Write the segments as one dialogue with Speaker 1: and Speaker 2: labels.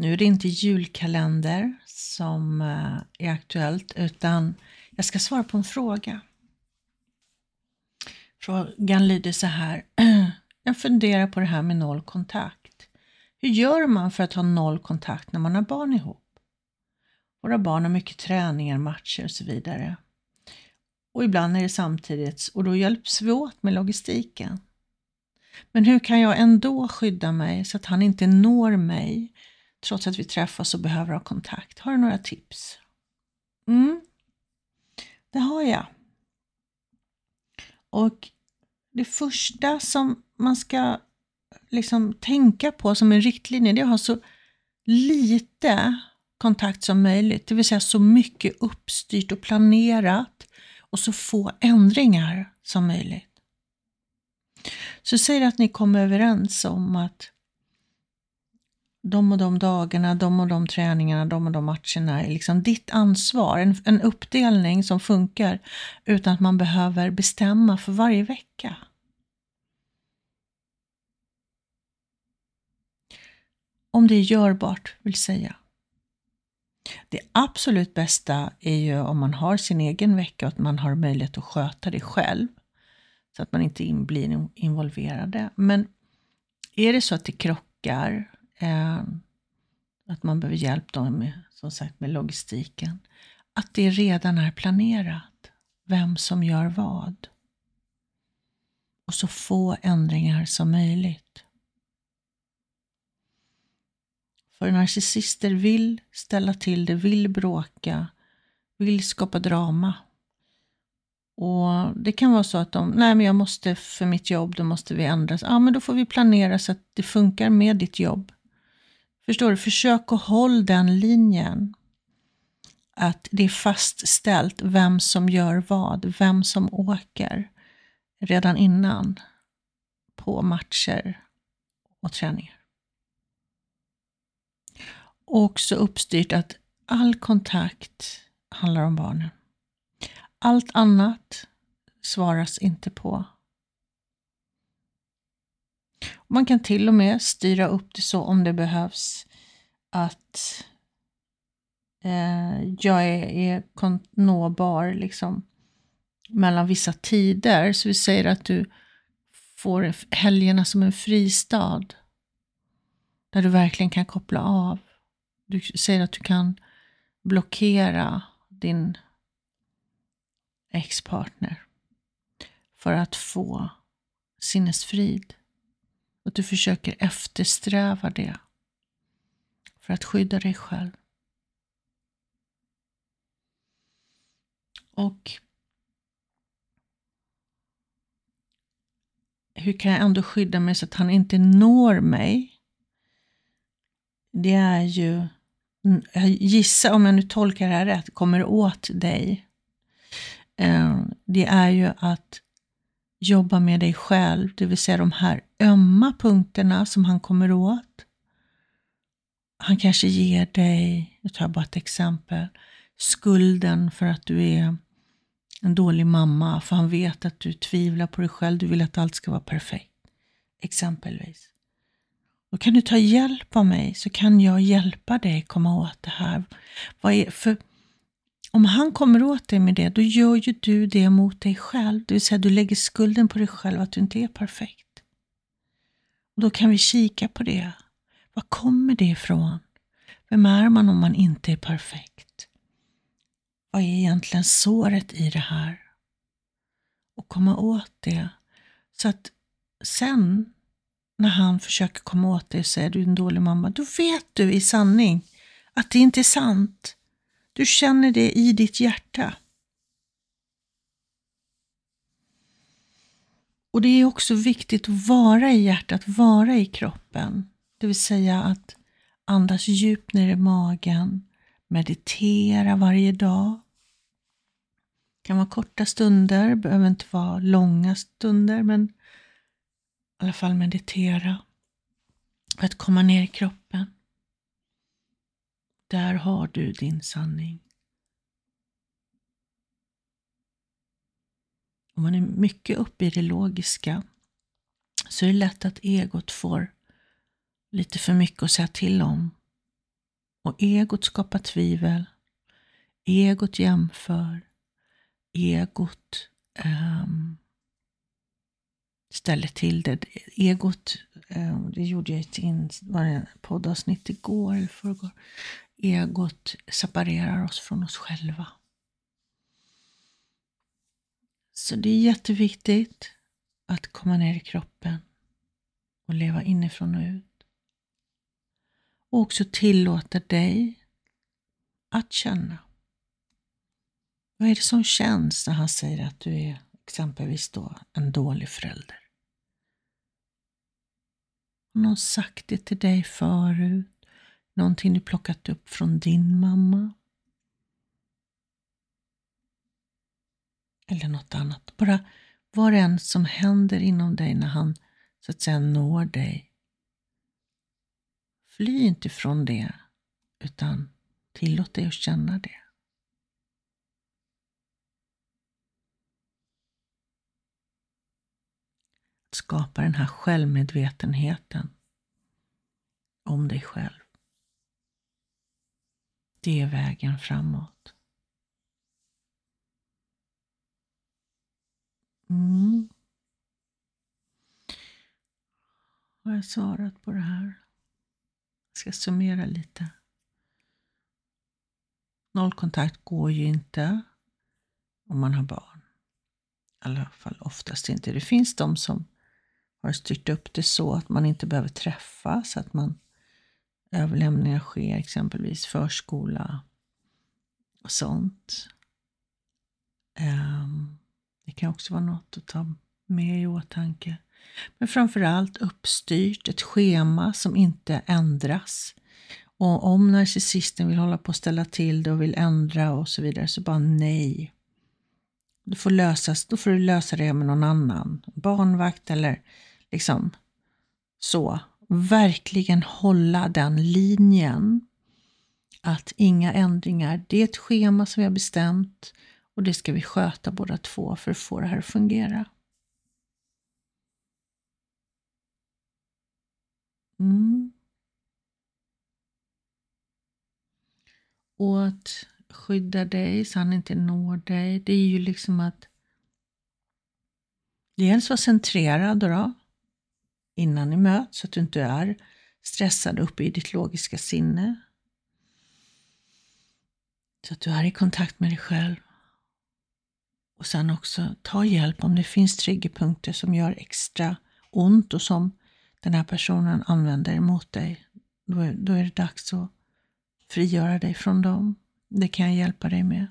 Speaker 1: Nu är det inte julkalender som eh, är aktuellt utan jag ska svara på en fråga. Frågan lyder så här. Jag funderar på det här med noll kontakt. Hur gör man för att ha noll kontakt när man har barn ihop? Våra barn har mycket träningar, matcher och så vidare. Och ibland är det samtidigt, och då hjälps vi åt med logistiken. Men hur kan jag ändå skydda mig så att han inte når mig trots att vi träffas och behöver ha kontakt? Har du några tips? Mm, det har jag. Och det första som man ska liksom tänka på som en riktlinje, det är att ha så lite kontakt som möjligt. Det vill säga så mycket uppstyrt och planerat och så få ändringar som möjligt. Så säg att ni kommer överens om att de och de dagarna, de och de träningarna, de och de matcherna är liksom ditt ansvar. En, en uppdelning som funkar utan att man behöver bestämma för varje vecka. Om det är görbart, vill säga. Det absolut bästa är ju om man har sin egen vecka och att man har möjlighet att sköta det själv. Så att man inte blir involverade. Men är det så att det krockar, eh, att man behöver hjälp då med, som sagt, med logistiken, att det redan är planerat vem som gör vad. Och så få ändringar som möjligt. För narcissister vill ställa till det, vill bråka, vill skapa drama. Och Det kan vara så att de, nej men jag måste för mitt jobb, då måste vi ändra. Ja men då får vi planera så att det funkar med ditt jobb. Förstår du? Försök att hålla den linjen. Att det är fastställt vem som gör vad, vem som åker redan innan på matcher och träningar. Och också uppstyrt att all kontakt handlar om barnen. Allt annat svaras inte på. Man kan till och med styra upp det så om det behövs att eh, jag är, är nåbar liksom mellan vissa tider. Så vi säger att du får helgerna som en fristad. Där du verkligen kan koppla av. Du säger att du kan blockera din ex-partner för att få sinnesfrid. Att du försöker eftersträva det för att skydda dig själv. Och hur kan jag ändå skydda mig så att han inte når mig? Det är ju, jag gissar om jag nu tolkar det här rätt, kommer åt dig. Eh, det är ju att jobba med dig själv, det vill säga de här ömma punkterna som han kommer åt. Han kanske ger dig, jag tar bara ett exempel, skulden för att du är en dålig mamma, för han vet att du tvivlar på dig själv, du vill att allt ska vara perfekt. Exempelvis. Då kan du ta hjälp av mig så kan jag hjälpa dig komma åt det här. Vad är, för om han kommer åt dig med det, då gör ju du det mot dig själv. Det vill säga du lägger skulden på dig själv att du inte är perfekt. Och Då kan vi kika på det. Var kommer det ifrån? Vem är man om man inte är perfekt? Vad är egentligen såret i det här? Och komma åt det. Så att sen när han försöker komma åt dig och säger du är en dålig mamma, då vet du i sanning att det inte är sant. Du känner det i ditt hjärta. Och det är också viktigt att vara i hjärtat, vara i kroppen. Det vill säga att andas djupt ner i magen, meditera varje dag. Det kan vara korta stunder, behöver inte vara långa stunder, men i alla fall meditera. För att komma ner i kroppen. Där har du din sanning. Om man är mycket uppe i det logiska så är det lätt att egot får lite för mycket att säga till om. Och egot skapar tvivel. Egot jämför. Egot um, ställer till det. Egot, um, det gjorde jag i ett in, var det poddavsnitt igår eller förrgår. Egot separerar oss från oss själva. Så det är jätteviktigt att komma ner i kroppen och leva inifrån och ut. Och också tillåta dig att känna. Vad är det som känns när han säger att du är exempelvis då en dålig förälder? Har någon sagt det till dig förut? Någonting du plockat upp från din mamma? Eller något annat. Bara vad det än som händer inom dig när han så att säga når dig. Fly inte från det, utan tillåt dig att känna det. Att skapa den här självmedvetenheten om dig själv. Det är vägen framåt. Mm. Har jag svarat på det här? Jag ska summera lite. Nollkontakt går ju inte om man har barn. I alla fall oftast inte. Det finns de som har styrt upp det så att man inte behöver träffas, att man överlämningar sker, exempelvis förskola och sånt. Eh, det kan också vara något att ta med i åtanke. Men framförallt uppstyrt, ett schema som inte ändras. Och om narcissisten vill hålla på att ställa till det och vill ändra och så vidare, så bara nej. Du får lösas, då får du lösa det med någon annan. Barnvakt eller liksom så. Verkligen hålla den linjen. Att inga ändringar, det är ett schema som vi har bestämt och det ska vi sköta båda två för att få det här att fungera. Mm. Och att skydda dig så han inte når dig, det är ju liksom att dels vara centrerad då, innan ni möts så att du inte är stressad uppe i ditt logiska sinne. Så att du är i kontakt med dig själv. Och sen också ta hjälp om det finns triggerpunkter som gör extra ont och som den här personen använder emot dig. Då är, då är det dags att frigöra dig från dem. Det kan jag hjälpa dig med.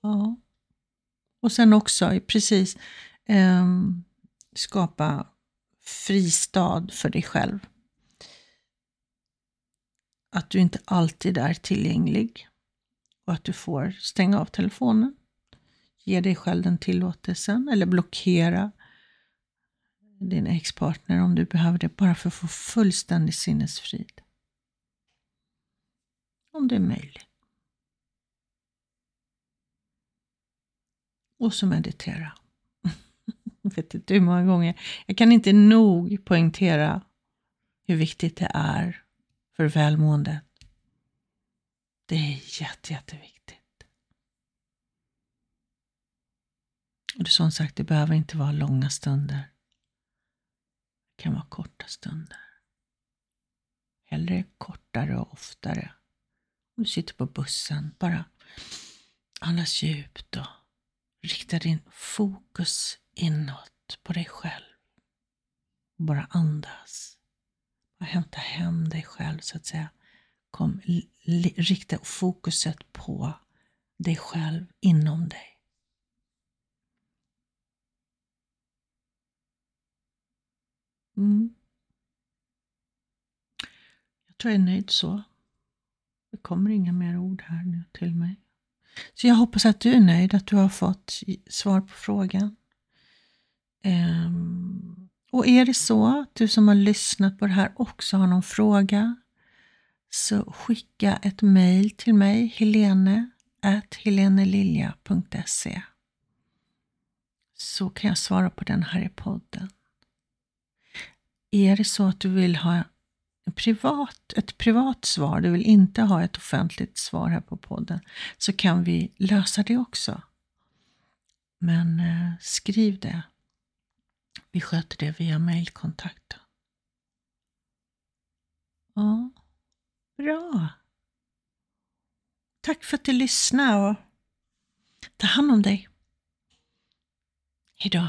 Speaker 1: Ja. Och sen också precis eh, skapa fristad för dig själv att du inte alltid är tillgänglig och att du får stänga av telefonen. Ge dig själv den tillåtelsen eller blockera din ex-partner om du behöver det bara för att få fullständig sinnesfrid. Om det är möjligt. Och så meditera. Jag vet inte hur många gånger. Jag kan inte nog poängtera hur viktigt det är för välmåendet. Det är jätte, jätteviktigt. Och det som sagt, det behöver inte vara långa stunder. Det kan vara korta stunder. Hellre kortare och oftare. Om du sitter på bussen, bara andas djupt och rikta din fokus inåt på dig själv. Bara andas. Och hämta hem dig själv så att säga. Kom, rikta fokuset på dig själv inom dig. Mm. Jag tror jag är nöjd så. Det kommer inga mer ord här nu till mig. Så jag hoppas att du är nöjd, att du har fått svar på frågan. Um, och är det så att du som har lyssnat på det här också har någon fråga så skicka ett mejl till mig, helene helenelilja.se så kan jag svara på den här i podden. Är det så att du vill ha en privat, ett privat svar, du vill inte ha ett offentligt svar här på podden, så kan vi lösa det också. Men eh, skriv det. Vi sköter det via mejlkontakt. Ja, bra. Tack för att du lyssnade och ta hand om dig. Hejdå.